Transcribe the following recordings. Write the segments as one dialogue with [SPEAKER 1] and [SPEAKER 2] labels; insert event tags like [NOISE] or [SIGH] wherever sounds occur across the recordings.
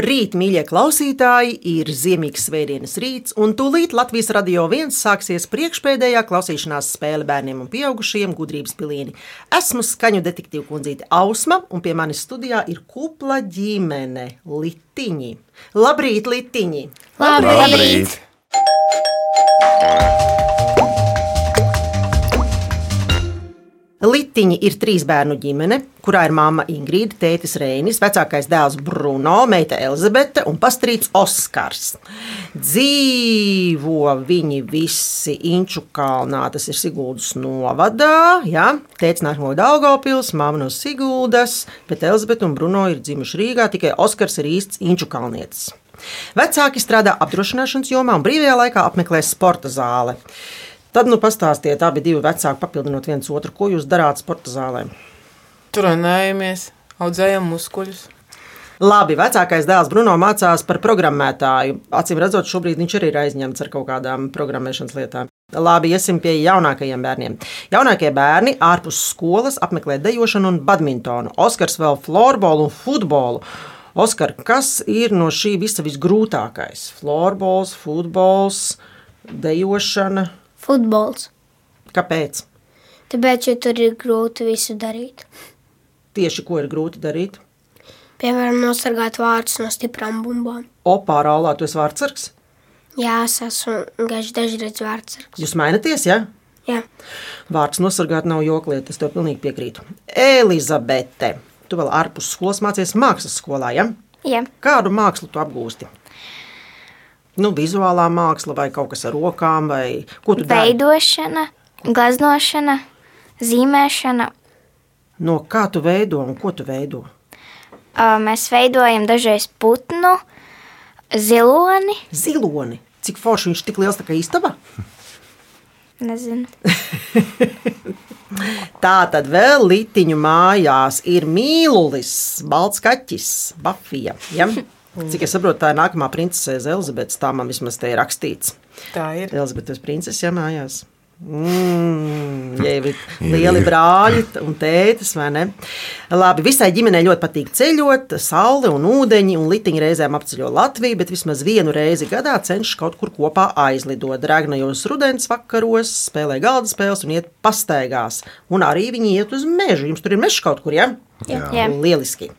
[SPEAKER 1] Labrīt, mīļie klausītāji! Ir Ziemīgas svētdienas rīts, un tūlīt Latvijas radio viens sāksies priekšpēdējā klausīšanās spēle bērniem un pieaugušiem gudrības pilīni. Esmu skaņu detektīva kundzīte Ausma, un pie manis studijā ir kupla ģimene Litiņi. Labrīt, Litiņi!
[SPEAKER 2] Labrīt!
[SPEAKER 1] Litiņi ir trīs bērnu ģimene, kurā ir māma Ingrīda, tētis Reinis, vecākais dēls Bruno, meita Elizabete un pastrīts Oskars. Dzīvo viņi visi Inču kalnā, tas ir Siguldas novadā. Ja? Tētis nāk no Daugavpils, māma no Siguldas, bet Elizabete un Bruno ir dzimuši Rīgā, tikai Oskars ir īsts Inču kalnietis. Vecāki strādā apdrošināšanas jomā un brīvajā laikā apmeklē sporta zāli. Tad nu pastāstiet, abi divi vecāki papildinot viens otru, ko jūs darāt sporta zālē.
[SPEAKER 3] Trenējamies, audzējam muskuļus.
[SPEAKER 1] Labi, vecākais dēls Bruno mācās par programmētāju. Acīm redzot, šobrīd viņš arī ir aizņemts ar kaut kādām programmēšanas lietām. Labi, iesim pie jaunākajiem bērniem. Jaunākie bērni ārpus skolas apmeklē dejošanu un badmintonu. Oskars vēl florbolu un futbolu. Oskar, kas ir no šī visa visgrūtākais? Florbols, futbols, dejošana.
[SPEAKER 2] Futbols.
[SPEAKER 1] Kāpēc?
[SPEAKER 2] Tāpēc, ja tur ir grūti visu darīt.
[SPEAKER 1] Tieši ko ir grūti darīt?
[SPEAKER 2] Piemēram, nosargāt vārdus no stiprām bumbām.
[SPEAKER 1] Opā rālā tu esi vārdsargs.
[SPEAKER 2] Jā, es esmu gaiši dažreiz vārdsargs.
[SPEAKER 1] Jūs mainaties, ja?
[SPEAKER 2] Jā,
[SPEAKER 1] Vārds nosargāt nav joklieta, es tev pilnīgi piekrītu. Elizabete, tu vēl ārpus skolas mācies mākslas skolā, ja?
[SPEAKER 2] jā.
[SPEAKER 1] Kādu mākslu tu apgūsti? Nu, vizuālā māksla vai kaut kas ar rokām, vai ko tu dari?
[SPEAKER 4] Veidošana, glaznošana, zīmēšana.
[SPEAKER 1] No kā tu veido un ko tu veido?
[SPEAKER 4] Mēs veidojam dažreiz putnu, ziloni.
[SPEAKER 1] Ziloni. Cik forši viņš tik liels tā kā istaba? [LAUGHS]
[SPEAKER 4] Nezinu. [LAUGHS]
[SPEAKER 1] Tā tad vēl litiņu mājās ir mīlulis, balts kaķis, Bafija. Ja? [LAUGHS] Cik es saprotu, tā ir nākamā princese Elizabete. Tā man vismaz te ir rakstīts.
[SPEAKER 3] Tā ir.
[SPEAKER 1] Elizabetes princese ja, mājās. Mm, ja jau ir lieli brāļi un tētis, vai ne? Labi, visai ģimenei ļoti patīk ceļot, saule un ūdeņi, un litiņa reizēm apceļo Latviju, bet vismaz vienu reizi gadā cenšas kaut kur kopā aizlidot. Dragnajos rudens vakaros, spēlē galda spēles un iet pastaigās. Un arī viņi iet uz mežu. Jums tur ir mežs kaut kur, ja?
[SPEAKER 4] Jā. Jā.
[SPEAKER 1] Lieliski.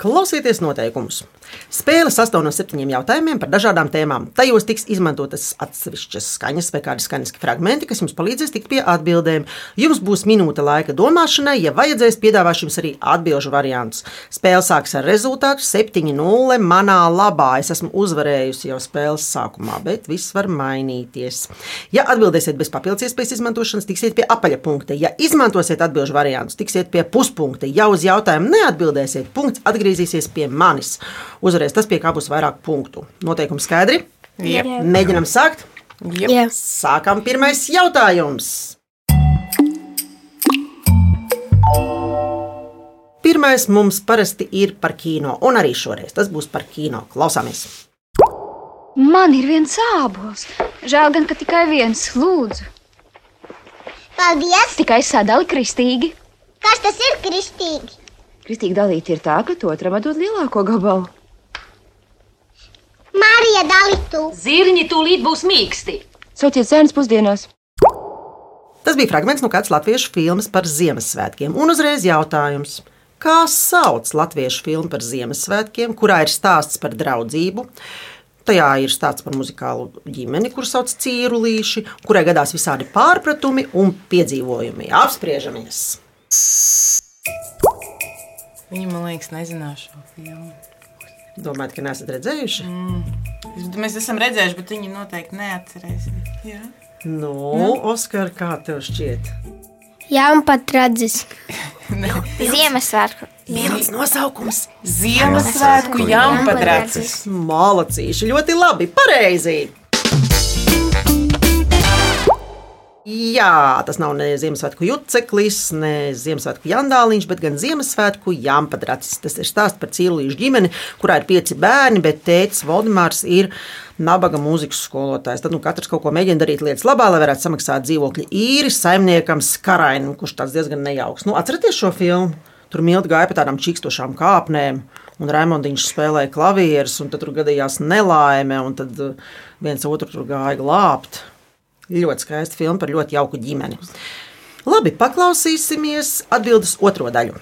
[SPEAKER 1] Klausieties noteikumus. Spēle sastāv no septiņiem jautājumiem par dažādām tēmām. Tajos tiks izmantotas atsevišķas skaņas vai kādi skaņas fragmenti, kas jums palīdzēs tikt pie atbildēm. Jums būs minūte laika domāšanai, ja vajadzēs, piedāvāšu jums arī atbildžu variantus. Spēle sāks ar rezultātu 7-0 manā labā. Es esmu uzvarējusi jau spēles sākumā, bet viss var mainīties. Ja atbildēsiet bez papildus iespējas izmantošanas, tiksiet pie apaļa punkta. Ja izmantosiet atbildžu variantus, tiksiet pie puspunkta. Ja uz jautājumu neatbildēsiet, punkts atgriezīsies pie manis. Uzvarēs tas, pie kā būs vairāk punktu. Noteikumi skaidri.
[SPEAKER 3] Jep.
[SPEAKER 1] Mēģinam sākt.
[SPEAKER 3] Jep.
[SPEAKER 2] jā.
[SPEAKER 1] Sākam pirmais jautājums. Pirmais mums parasti ir par kino, un arī šoreiz tas būs par kino. Klausāmies!
[SPEAKER 5] Man ir viens ābols. Žēl gan, ka tikai viens. Lūdzu,
[SPEAKER 6] Paldies!
[SPEAKER 5] tikai sadali kristīgi.
[SPEAKER 6] Kas tas ir kristīgi?
[SPEAKER 5] Kristīgi dalīt ir tā, ka to otram dod lielāko gabalu.
[SPEAKER 6] Marija Dalitu!
[SPEAKER 7] Zirņi tūlīt būs mīksti.
[SPEAKER 5] Sauciet zēnas pusdienās.
[SPEAKER 1] Tas bija fragments no kādas latviešu filmas par Ziemassvētkiem. Un uzreiz jautājums. Kā sauc latviešu filmu par Ziemassvētkiem, kurā ir stāsts par draudzību? Tajā ir stāsts par muzikālu ģimeni, kuras sauc Cīrulīši, kurai gadās visādi pārpratumi un piedzīvojumi. Apspriežamies!
[SPEAKER 3] Viņa man liekas, nezināšu šo filmu.
[SPEAKER 1] Domājat, ka neesat redzējuši?
[SPEAKER 3] Es- Mēs esam redzējuši, bet viņi noteikti neatcerēsies. Jā.
[SPEAKER 1] Nu, Oskar, kā tev šķiet?
[SPEAKER 2] Jā, un pat redzes. [LAUGHS]
[SPEAKER 4] Ziemassvētku.
[SPEAKER 1] Viens nosaukums
[SPEAKER 3] Ziemassvētku jampadracis.
[SPEAKER 1] - Mālacīši. Ļoti labi, pareizi. Jā, tas nav ne Ziemassvētku juceklis, ne Ziemassvētku jandāliņš, bet gan Ziemassvētku jāmpadracis. Tas ir stāsts par cīlīšu ģimeni, kurā ir pieci bērni, bet tēvs Valdemārs ir nabaga mūzikas skolotājs. Tad nu, katrs kaut ko mēģina darīt lietas labā, lai varētu samaksāt dzīvokļu īri saimniekam Skarainam, kurš tāds diezgan nejauks. Nu, atcerieties šo filmu? Tur milti gāja pa tādām čīkstošām kāpnēm, un Raimondiņš spēlēja klavierus, un tad tur gadījās nelaime, un tad uh, viens otru tur gāja glābt. Ļoti skaista filma par ļoti jauku ģimeni. Labi, paklausīsimies atbildes otro daļu.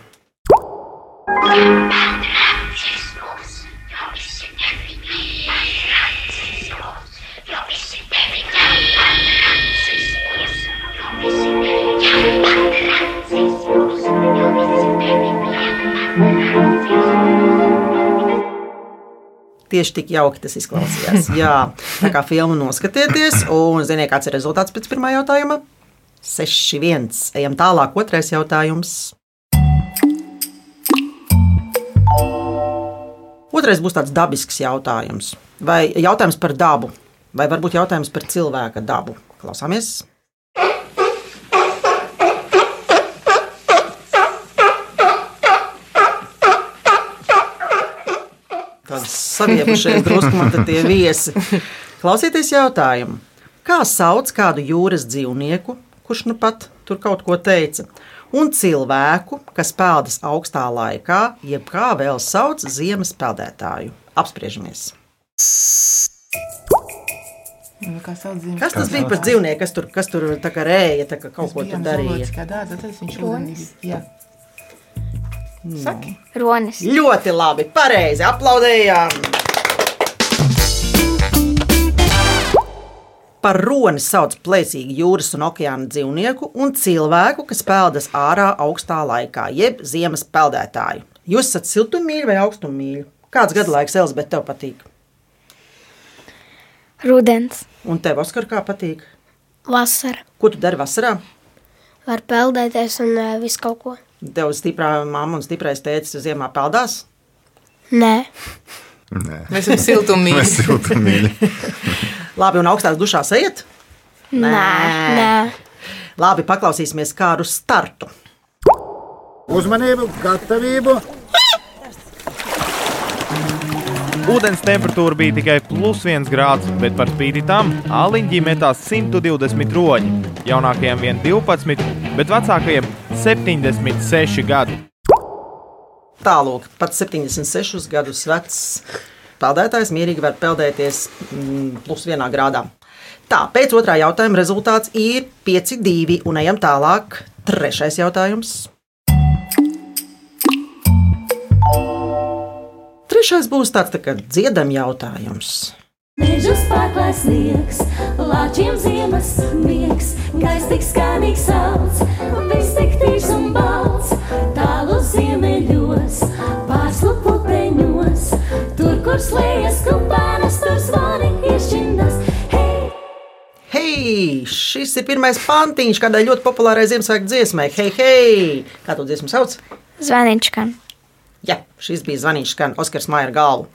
[SPEAKER 1] Tieši tik jauki tas izklausījās. [LAUGHS] Jā, tā kā filmu noskatieties, un ziniet, kāds ir rezultāts pēc pirmā jautājuma? 6-1. Ejam tālāk, otrais jautājums. Otrais būs tāds dabisks jautājums. Vai jautājums par dabu, vai varbūt jautājums par cilvēka dabu? Klausāmies! Saviepušies [LAUGHS] drusku man tie viesi. Klausieties jautājumu. Kā sauc kādu jūras dzīvnieku, kurš nu pat tur kaut ko teica, un cilvēku, kas peldas augstā laikā, jeb kā vēl sauc ziemas peldētāju? Apspriežamies.
[SPEAKER 3] Nu, zīmes?
[SPEAKER 1] Kas tas bija par dzīvnieku, kas tur, kas tur tā kā rēja, tā kā kaut ko tur darīja?
[SPEAKER 3] Kā dārza, tad viņš ūdenī bija. Jā. Saki.
[SPEAKER 4] Ronis.
[SPEAKER 1] Ļoti labi, pareizi aplaudējām. Par roni sauc plēsīgu jūras un okeāna dzīvnieku un cilvēku, kas peldas ārā augstā laikā, jeb ziemas peldētāju. Jūs esat siltummīļi vai augstumīļi? Kāds gada laiks, Elizabete, tev patīk?
[SPEAKER 4] Rudens.
[SPEAKER 1] Un tev, Oskar, kā patīk?
[SPEAKER 2] Vasara.
[SPEAKER 1] Ko tu dari vasarā?
[SPEAKER 2] Var peldēties un uh, visu kaut ko.
[SPEAKER 1] Tev stiprā mamma un stiprais tēcis ziemā peldās?
[SPEAKER 2] Nē,
[SPEAKER 8] Nē,
[SPEAKER 3] Mēs esam siltumīgi.
[SPEAKER 8] mēs siltumīgi. [LAUGHS]
[SPEAKER 1] Labi, un augstās dušās ejiet?
[SPEAKER 4] Nē.
[SPEAKER 2] nē.
[SPEAKER 1] Labi, paklausīsimies kādu startu.
[SPEAKER 9] Uzmanību, gatavību!
[SPEAKER 10] Ūdens temperatūra bija tikai plus 1 grāds, bet par spīti tam āliņģī metās 120 roņi. Jaunākajiem vien 12, bet vecākajiem 76 gadi.
[SPEAKER 1] Tālāk, pats 76 gadus vecs peldētājs mierīgi var peldēties mm, plus vienā grādā. Tā, pēc otrā jautājuma rezultāts ir 5-2, un ejam tālāk. Trešais jautājums. Trešais būs tāds tā kā dziedam jautājums.
[SPEAKER 11] Mežus pārklāj sniegs, lāčiem ziemas miegs, gaiss tik skanīgs sauc,
[SPEAKER 1] šis ir pirmais pantiņš kādai ļoti populārai Ziemassvētku dziesmai. Hei, hei! Kā to dziesmu sauc?
[SPEAKER 4] Zvaniņš.
[SPEAKER 1] Jā, šis bija zvanīgs, skan Oskars Maija galvu.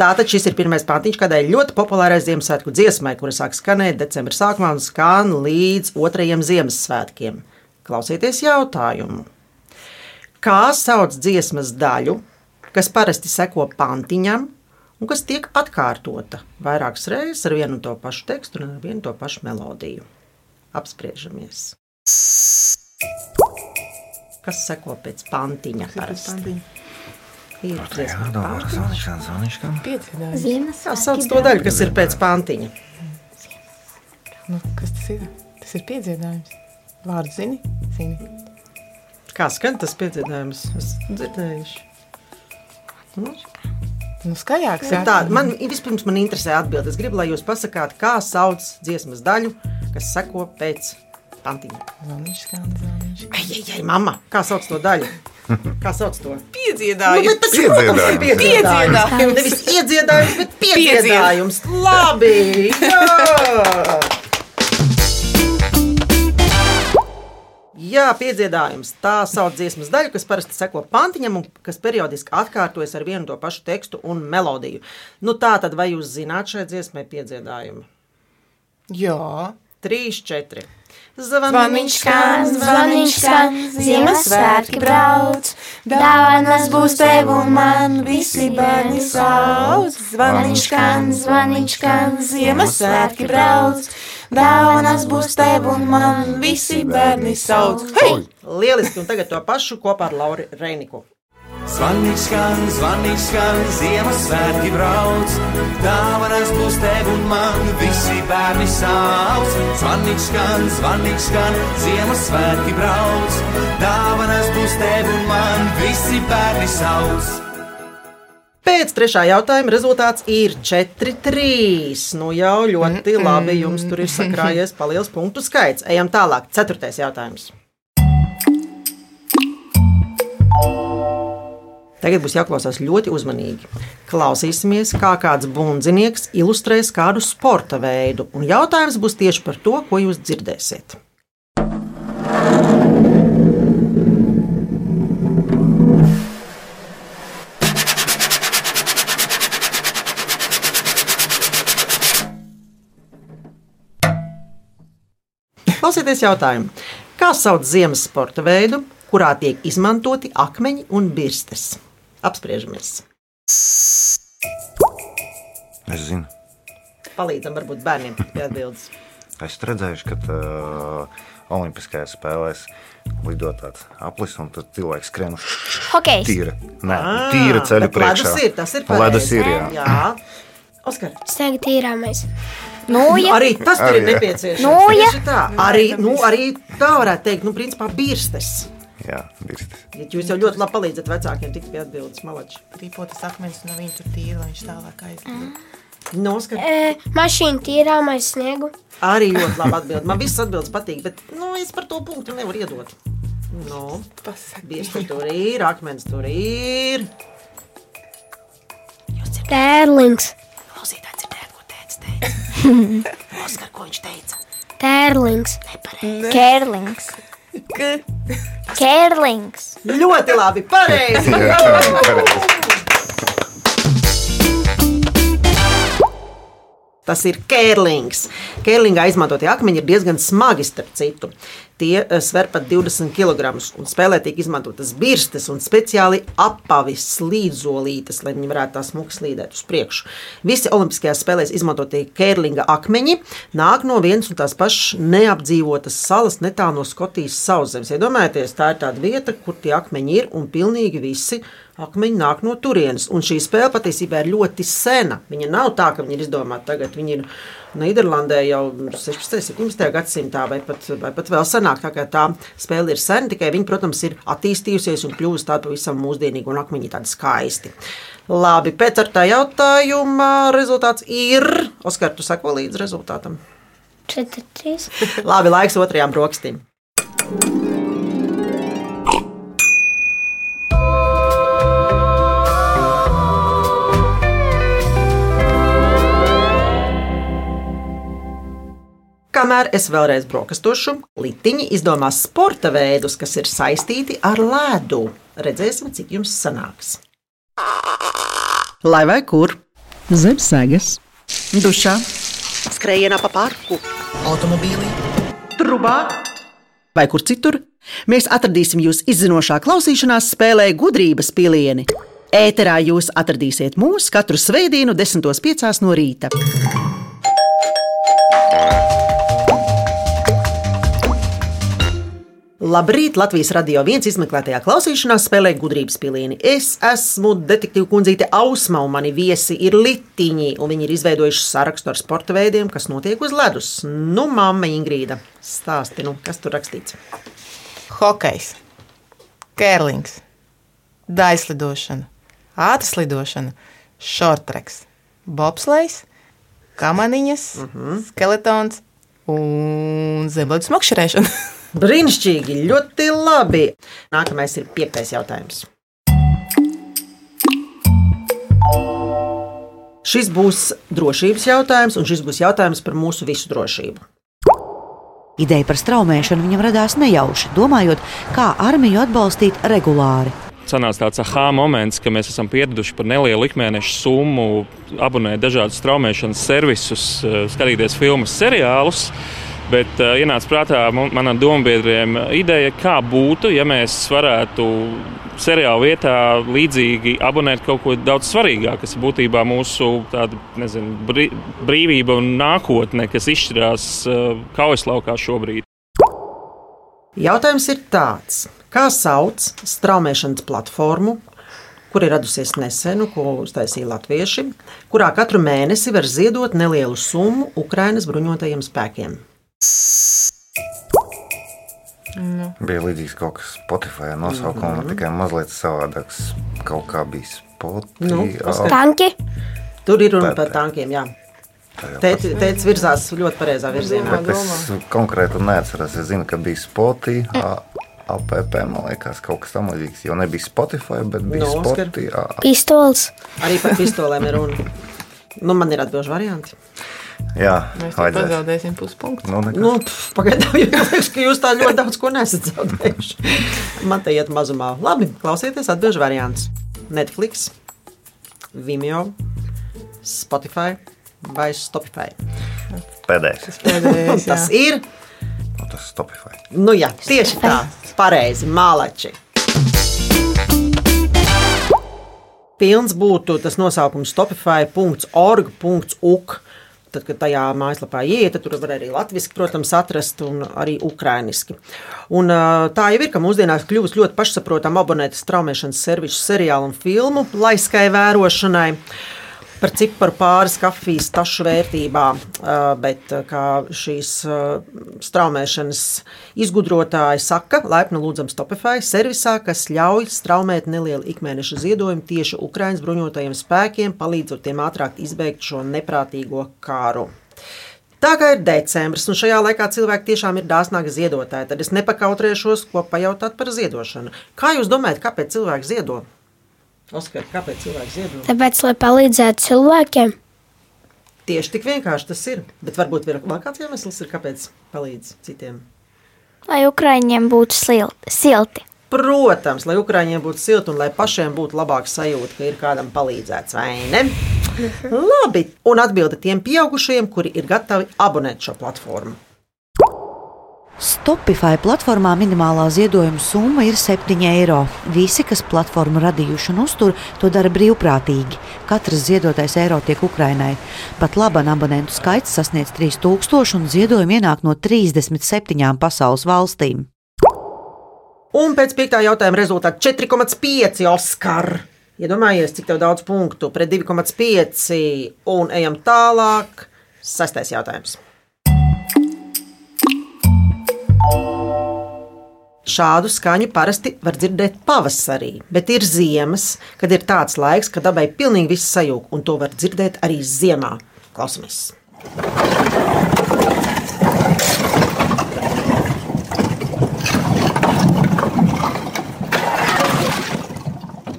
[SPEAKER 1] Tātad šis ir pirmais pantiņš kādai ļoti populārai Ziemassvētku dziesmai, kura sāk skanēt decembra sākumā un skan līdz otrajiem Ziemassvētkiem. Klausieties jautājumu. Kā sauc dziesmas daļu, kas parasti seko pantiņam un kas tiek atkārtota vairākas reizes ar vienu un to pašu tekstu un ar vienu to pašu melodiju? Apspriežamies. Kas seko pēc pantiņa? parasti? Ir.
[SPEAKER 3] Piedzīvājums.
[SPEAKER 1] Kā sauc to daļu, kas ir pēc pantiņa?
[SPEAKER 3] Nu, kas tas ir? Tas ir piedzīvājums. Vārdu zini? Zini.
[SPEAKER 1] Kā skan tas piedzīvājums? Es dzirdējuši. Nu,
[SPEAKER 3] Nu, skaļāks.
[SPEAKER 1] ir tāda, man vispirms man interesē atbildi. Es gribu, lai jūs pasakāt, kā sauc dziesmas daļu, kas seko pēc pantiņa.
[SPEAKER 3] Zvaniņš skan, zvaniņš.
[SPEAKER 1] Ai, ai, ai, mamma, kā sauc to daļu? Kā sauc to? Nu,
[SPEAKER 3] Piedziedājums.
[SPEAKER 1] bet tas, protams, ir
[SPEAKER 8] Piedziedājums.
[SPEAKER 1] piedziedājums. Nevis iedziedājums, bet piedziedājums. Labi! Jā! Jā, piedziedājums. Tā sauc dziesmas daļu, kas parasti seko pantiņam un kas periodiski atkārtojas ar vienu un to pašu tekstu un melodiju. Nu, tā tad vai jūs zināt šai dziesmai piedziedājumu?
[SPEAKER 3] Jā.
[SPEAKER 1] 3, 4.
[SPEAKER 3] Zvaniņš
[SPEAKER 2] skan, zvaniņš skan, Ziemassvētki brauc. Dāvanas būs tev un man, visi bērni sauc. Zvaniņš skan, zvaniņš skan, Ziemassvētki brauc. Dāvanas būs tev un man, visi bērni sauc. Hei!
[SPEAKER 1] Lieliski, un tagad to pašu kopā ar Lauru Reiniku.
[SPEAKER 12] Zvanīgs skan, zvanīgs skan, Ziemassvētki brauc. Dāvanas būs tev un man, visi bērni sauc. Zvanīgs skan, zvanīgs skan, Ziemassvētki brauc. Dāvanas būs tev un man, visi bērni sauc.
[SPEAKER 1] Pēc trešā jautājuma rezultāts ir 4-3. Nu jau ļoti labi. Jums tur ir sakrājies paliels punktu skaits. Ejam tālāk. Ceturtais jautājums. Tagad būs jāklausās ļoti uzmanīgi. Klausīsimies, kā kāds bundzinieks ilustrēs kādu sporta veidu, un jautājums būs tieši par to, ko jūs dzirdēsiet. Klausieties jautājumu. Kā sauc ziemas sporta veidu, kurā tiek izmantoti akmeņi un birstes? Apspriežamies.
[SPEAKER 8] Es zinu,
[SPEAKER 1] Palīdzam, varbūt bērniem pie atbildes. [LAUGHS]
[SPEAKER 8] es redzēju, ka uh, Olimpiskajās spēlēs lido tāds aplis, un tad cilvēks skrien uz
[SPEAKER 4] Hokejs.
[SPEAKER 8] tīra, nē,
[SPEAKER 1] Ā,
[SPEAKER 8] tīra ceļa priekšā.
[SPEAKER 1] Ledus ir, tas ir
[SPEAKER 8] Ledus
[SPEAKER 1] pareizi.
[SPEAKER 8] ir, jā.
[SPEAKER 1] jā. Oskar,
[SPEAKER 2] Steiga tīrāmais.
[SPEAKER 4] Nu, ja.
[SPEAKER 1] arī tas ir
[SPEAKER 8] Arī, jā.
[SPEAKER 1] nepieciešams.
[SPEAKER 4] Nu, ja.
[SPEAKER 1] Tieši tā. Arī, nu, arī tā varētu teikt, nu, principā, birstes.
[SPEAKER 8] Jā, birstes.
[SPEAKER 1] Ja Jūs jau ļoti labi palīdzat vecākiem tikt pie atbildes. Malači.
[SPEAKER 3] Rīpotas akmens no viņa tur tīra, lai viņš tālāk aizgāja.
[SPEAKER 1] No, Oskar,
[SPEAKER 2] E, mašīna tīrāmais sniegu.
[SPEAKER 1] arī ļoti labi atbild. Man visas atbildes patīk, bet nu, es par to punktu nevaru iedot. Nu, birstes tur ir, akmens tur ir.
[SPEAKER 2] Tērlings.
[SPEAKER 1] Klausītāji dzirdēja, ko teica. teica. [LAUGHS] Oskar, ko viņš teica?
[SPEAKER 2] Tērlings.
[SPEAKER 4] Kērlings. Kērlings.
[SPEAKER 1] Ļoti labi, pareizi. Tas ir kērlings. Kērlingā izmantotie akmeņi ir diezgan smagi, starp citu. Tie eh, sver pat 20 kg. Spēlē tiek izmantotas birstes un speciāli apavis slīdzolītes, lai viņi varētu tās smuki slīdēt uz priekšu. Visi Olimpiskajās spēlēs izmantotie kērlinga akmeņi nāk no vienas un tās pašas neapdzīvotas salas, netālu no Skotijas sauszemes. Iedomājieties, tā ir tāda vieta, kur tie akmeņi ir un pilnīgi visi akmeņi nāk no turienes. Un šī spēle patiesībā ir ļoti sena. Viņa nav tā, ka viņa ir izdomāta tagad. Viņa ir Nīderlandē jau 16. un 17. gadsimtā, vai pat, vai pat vēl senāk. Tā kā tā spēle ir sena, tikai viņa, protams, ir attīstījusies un kļuvusi tāda pavisam mūsdienīga un akmeņi tādi skaisti. Labi, pēc ar tā jautājuma rezultāts ir. Oskar, tu sako līdzi rezultātam.
[SPEAKER 2] 4-3.
[SPEAKER 1] Labi, laiks otrajām brokastīm. Kamēr es vēlreiz brokastošu, litiņi izdomās sporta veidus, kas ir saistīti ar ledu. Redzēsim, cik jums sanāks. Lai vai kur? Zem sēgas, dušā, skrējienā pa parku, automobīlī, trubā vai kur citur. Mēs atradīsim jūs izzinošā klausīšanās spēlē gudrības pilieni. Ēterā jūs atradīsiet mūs katru svētdienu, 10.5. no rīta. Labrīt! Latvijas radio viens izmeklētajā klausīšanās spēlē gudrības pilieni. Es esmu detektīva kundzīte Ausma, un mani viesi ir litiņi. un Viņi ir izveidojuši sarakstu ar sporta veidiem, kas notiek uz ledus. Nu, mamma Ingrīda, stāsti, nu, kas tur rakstīts?
[SPEAKER 3] Hokejs, kērlings, daislidošana, ātrslidošana, šortreks, bobslejs, kamaniņas, uh -huh. skeletons un zemlētas makšķerēšana. [LAUGHS]
[SPEAKER 1] Brīnišķīgi, ļoti labi. Nākamais ir piektais jautājums. Šis būs drošības jautājums, un šis būs jautājums par mūsu visu drošību.
[SPEAKER 13] Ideja par straumēšanu viņam radās nejauši, domājot, kā armiju atbalstīt regulāri.
[SPEAKER 14] Sanāca tāds ah, moments, ka mēs esam pieraduši par nelielu ikmēneša summu, abonēt dažādus straumēšanas servisus, eh, skatīties filmas, seriālus. Bet uh, ienāca prātā manam dombiedriem ideja, kā būtu, ja mēs varētu seriāla vietā līdzīgi abonēt kaut ko daudz svarīgāku, kas būtībā mūsu tāda, nezinu, brī, brīvība un nākotne, kas izšķirās uh, kaujaslaukā šobrīd.
[SPEAKER 1] Jautājums ir tāds, kā sauc straumēšanas platformu, kur ir radusies nesen, ko uztaisīja latvieši, kurā katru mēnesi var ziedot nelielu summu Ukrainas bruņotajiem spēkiem.
[SPEAKER 3] Nu.
[SPEAKER 8] Bija līdzīgs kaut kas Spotify nosaukumā, mm -hmm. tikai mazliet savādāks. Kaut kā bija Spotify.
[SPEAKER 1] Nu, paskatās.
[SPEAKER 4] Tanki.
[SPEAKER 1] Tur ir runa
[SPEAKER 8] Bet-
[SPEAKER 1] par tankiem. Jā. Teicis, virzās ļoti pareizā virzienā.
[SPEAKER 8] Bet es konkrēti neatceros. Es zinu, ka bija Spotify. APP, man liekas, kaut kas tamlīdzīgs. Jo nebija Spotify, bet bija
[SPEAKER 1] Nu, Oskar.
[SPEAKER 8] Spotify.
[SPEAKER 4] Pistols.
[SPEAKER 1] Arī par pistolēm ir runa. Nu, man ir atbildīgi varianti.
[SPEAKER 8] Jā,
[SPEAKER 3] Mēs pazaudēsim puspunktu.
[SPEAKER 8] Nu, nekas.
[SPEAKER 1] Nu, pf, Pagaidām, jūs liekas, ka jūs tā ļoti daudz ko nesat zaudējuši. Man te iet mazumā. Labi, klausieties, atbildīgi variants. Netflix, Vimeo, Spotify vai Stopify.
[SPEAKER 8] Pēdējais.
[SPEAKER 3] Pēdējais,
[SPEAKER 1] Tas ir.
[SPEAKER 8] Nu, tas ir Stopify.
[SPEAKER 1] Nu, jā, tieši tā, pareizi, mālači. Pilns būtu tas nosaukums stopify.org.uk. Tad, kad tajā mājaslapā ieiet, tur var arī latviešu, protams, atrast, un arī ā, tā jau ir, ka mūsdienās kļuvusi ļoti pašsaprotama abonēta straumēšanas servisu seriālu un filmu laiskai vērošanai. Par ciparu pāris kafijas tašu vērtībā, bet kā šīs straumēšanas izgudrotāji saka, laipni lūdzam Stopify servisā, kas ļauj straumēt nelielu ikmēneša ziedojumu tieši Ukraiņas bruņotajiem spēkiem, palīdzot tiem ātrāk izbeigt šo neprātīgo kāru. Tā kā ir decembris, un šajā laikā cilvēki tiešām ir dāsnāki ziedotāji, tad es nepakautrēšos, ko pajautāt par ziedošanu. Kā jūs domājat, kāpēc cilvēki ziedo? Oskar, kāpēc cilvēki ziedo?
[SPEAKER 4] Tāpēc, lai palīdzētu cilvēkiem,
[SPEAKER 1] Tieši tik vienkārši tas ir. Bet varbūt vēl kāds iemesls, ir, kāpēc palīdz citiem.
[SPEAKER 4] lai Ukraiņiem būtu silti. silti.
[SPEAKER 1] Protams, lai Ukrāņiem būtu silti un lai pašiem būtu labāka sajūta, ka ir kādam palīdzēts, vai ne? [LAUGHS] Labi, un atbildi tiem pieaugušajiem, kuri ir gatavi abonēt šo platformu.
[SPEAKER 13] Stopify platformā minimālā ziedojuma summa ir 7 eiro. Visi, kas platformu radījuši un uztur, to dara brīvprātīgi. Katrs ziedotais eiro tiek Ukrainai. Pat labi abonentu skaits sasniedz 3000 un ziedojumi ienāk no 37 pasaules valstīm.
[SPEAKER 1] Un pēc piektā jautājuma rezultātā 4,5 Oskar. Iedomājies, cik tev daudz punktu pret 2,5 un ejam tālāk. Sastais jautājums. Šādu skaņu parasti var dzirdēt pavasarī, bet ir ziemas, kad ir tāds laiks, kad dabai pilnīgi viss sajūg, un to var dzirdēt arī ziemā. Klausamies!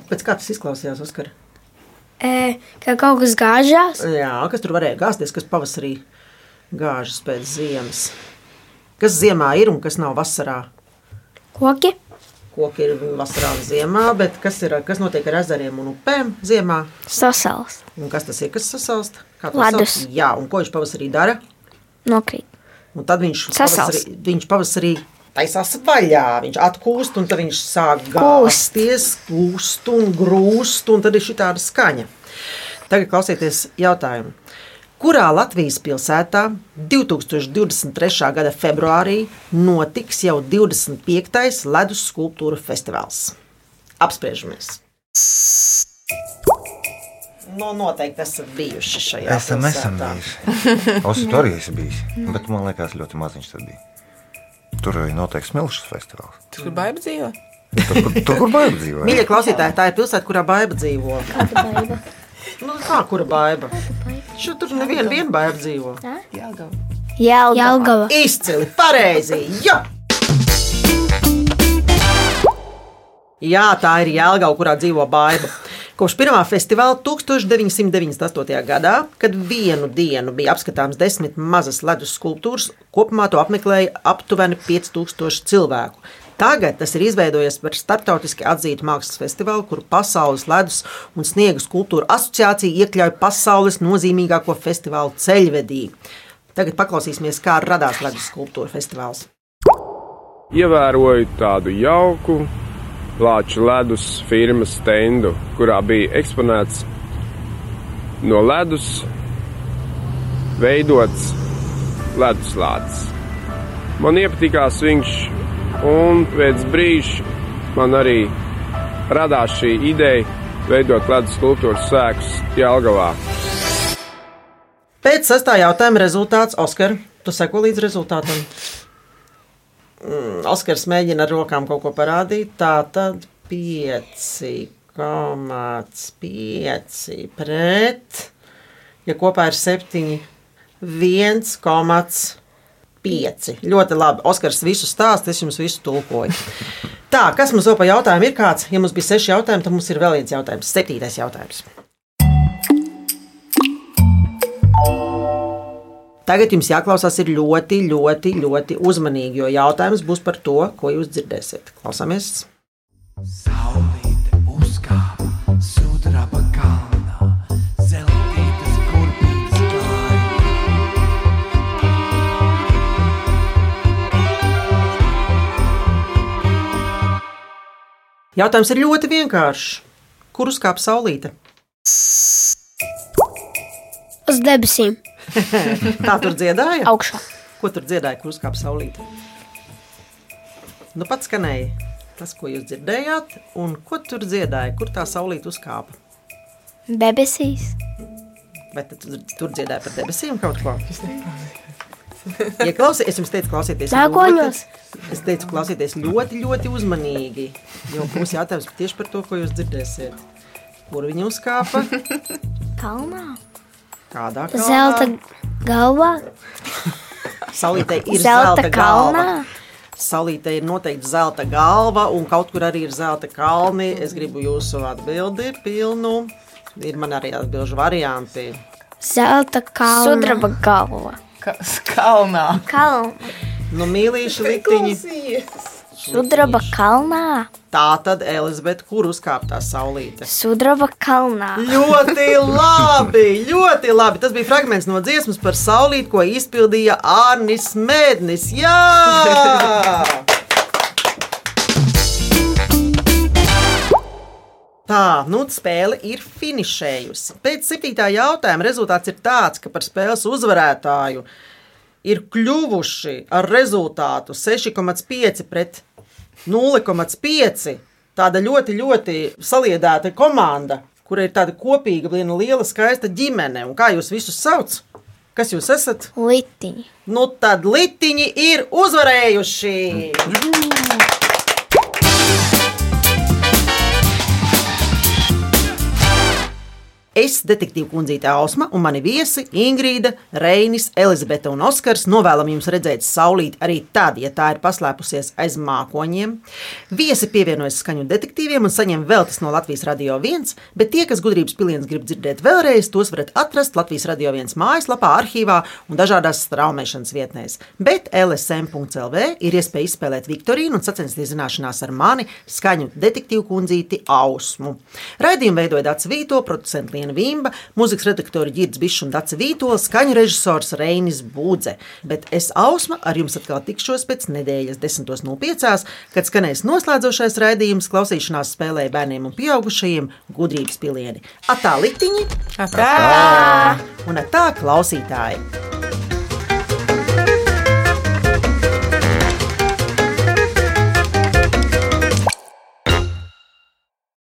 [SPEAKER 1] Pēc kā tas izklausījās, Oskar?
[SPEAKER 4] E, ka kaut kas gāžās,
[SPEAKER 1] Jā, kas tur varēja gāzties, kas pavasarī gāžas pēc ziemas. Kas ziemā ir un kas nav vasarā?
[SPEAKER 4] Koki,
[SPEAKER 1] Koki ir vasarā ziemā, bet kas, ir, kas notiek ar ezeriem un upēm ziemā?
[SPEAKER 4] sasals,
[SPEAKER 1] Un kas tas ir, kas sasalst? Kā to
[SPEAKER 4] Ledus.
[SPEAKER 1] sauc? Jā, un ko viņš pavasarī dara?
[SPEAKER 4] nokrīt.
[SPEAKER 1] Un tad viņš
[SPEAKER 4] Sasals.
[SPEAKER 1] pavasarī, viņš pavasarī taisās vaļā, viņš atkūst, un tad viņš sāk gāzties, kūst un grūst, un tad ir šī tāda skaņa. Tagad klausieties jautājumu. Kurā Latvijas pilsētā 2023. gada februārī notiks jau 25. ledus skulptūra festivāls? Apspriežamies! Nu, noteikti esat bijuši šajā
[SPEAKER 8] Esam, esam bijuši. [LAUGHS] Osi, tur arī esi bijis. Bet man liekas, ļoti maziņš tad bija. Tur arī notiek smilšas festivāls.
[SPEAKER 3] Tur kur baiba dzīvo?
[SPEAKER 8] Tur, kur- tur kur baiba dzīvo.
[SPEAKER 1] Mīļie klausītāji, tā ir pilsēta, kurā baiva dzīvo. Nu, kā kura baiva? Šur tur neviena viena baiva dzīvo.
[SPEAKER 4] Jelgava. Jelgava.
[SPEAKER 1] Izcili, pareizi! Jā! Jā, tā ir Jēlgava, kurā dzīvo baiva. Kopš pirmā festivāla 1998. gadā, kad vienu dienu bija apskatāms desmit mazas ledus skulptūras, kopumā to apmeklēja aptuveni 5000 cilvēku. Tagad tas ir izveidojies par starptautiski atzītu mākslas festivālu, kur Pasaules ledus un sniega skulptūra asociācija iekļauj pasaules nozīmīgāko festivālu ceļvedī. Tagad paklausīsimies, kā radās ledus skulptūra festivāls.
[SPEAKER 15] Ievēroju tādu jauku Lāča ledus firmas stendu, kurā bija eksponēts no ledus veidots ledus lācis. Man iepatikās viņš, un pēc brīža man arī radās šī ideja veidot ledus skulptūras sēkus Jālgavā.
[SPEAKER 1] Pēc sestā jautājuma rezultāts Oskar. Tu seko līdz rezultātam. Mm, Oskars mēģina ar rokām kaut ko parādīt. Tā tad 5,5 pret. Ja kopā ir 7, 1,5. Ļoti labi. Oskars visu stāstu, es jums visu tulkoju. Tā, kas mums vēl pa jautājumu ir kāds? Ja mums bija seši jautājumi, tad mums ir vēl viens jautājums. Septītais jautājums. Tagad jums jāklausās ļoti, ļoti, ļoti uzmanīgi, jo jautājums būs par to, ko jūs dzirdēsiet. Klausāmies!
[SPEAKER 12] Saulīte
[SPEAKER 1] Jautājums ir ļoti vienkāršs. Kur uzkāpa saulīte?
[SPEAKER 4] Uz debesīm. [LAUGHS]
[SPEAKER 1] Tā tur dziedāja?
[SPEAKER 4] Augšā.
[SPEAKER 1] Ko tur dziedāja, kur uzkāpa saulīte? Nu, pats skanēja tas, ko jūs dzirdējāt, un ko tur dziedāja, kur tā saulīte uzkāpa.
[SPEAKER 4] Debesīs.
[SPEAKER 1] Vai tad tur, dziedāja par debesīm kaut ko? Ieklausieties, es jums teicu, klausieties ļoti- Es teicu, klausieties ļoti, ļoti uzmanīgi. Jo būs jautājums tieši par to, ko jūs dzirdēsiet. Kur viņi uzkāpa?
[SPEAKER 4] Kalnā.
[SPEAKER 1] Kādā kalnā?
[SPEAKER 4] Zelta galvā.
[SPEAKER 1] Saulītei ir
[SPEAKER 4] Zelta
[SPEAKER 1] zelta, zelta galva.
[SPEAKER 4] kalnā?
[SPEAKER 1] Saulītei ir noteikti zelta galva, un kaut kur arī ir zelta kalni. Es gribu jūsu atbildi pilnu. Ir man arī atbildžu varianti.
[SPEAKER 4] Zelta kalna. Sudraba galva.
[SPEAKER 3] Kalnā.
[SPEAKER 4] Kalna.
[SPEAKER 1] Nu, mīlīši liktiņi.
[SPEAKER 4] Sudraba kalnā.
[SPEAKER 1] Tā tad, Elizabete, kur uzkāpa tā saulīte?
[SPEAKER 4] Sudraba kalnā.
[SPEAKER 1] Ļoti labi, ļoti labi. Tas bija fragments no dziesmas par saulīti, ko izpildīja Arnis Mēdnis. Jā! [LAUGHS] Tā, nu, spēle ir finišējusi. Pēc septītā jautājuma rezultāts ir tāds, ka par spēles uzvarētāju ir kļuvuši ar rezultātu 6,5 pret 0,5. Tāda ļoti, ļoti saliedēta komanda, kur ir tāda kopīga, viena liela, skaista ģimene. Un kā jūs visus sauc? Kas jūs esat?
[SPEAKER 4] Litiņi.
[SPEAKER 1] Nu, tad litiņi ir uzvarējuši! Es, detektīva kundzīte Ausma un mani viesi Ingrīda, Reinis, Elizabete un Oskars novēlam jums redzēt saulīti arī tad, ja tā ir paslēpusies aiz mākoņiem. Viesi pievienojas skaņu detektīviem un saņem veltes no Latvijas Radio 1, bet tie, kas gudrības piliens grib dzirdēt vēlreiz, tos varat atrast Latvijas Radio 1 mājaslapā, arhīvā un dažādās straumēšanas vietnēs. Bet LSM.CLV ir iespēja izspēlēt Viktorīnu un sacensties zināšanās ar mani skaņu detektīvu kundzīti Ausmu. Raidījumu veidoja Dats Vīto, producents Liena Vimba, mūzikas redaktori Girds Bišs un Dats Vīto, skaņu režisors Reinis Budze. Bet es Ausma ar jums atkal tikšos pēc nedēļas 10.05, kad skanēs noslēdzošais raidījums klausīšanās spēlē bērniem un pieaugušajiem gudrības pilieni. Atā litiņi!
[SPEAKER 3] Atā!
[SPEAKER 1] Un atā klausītāji!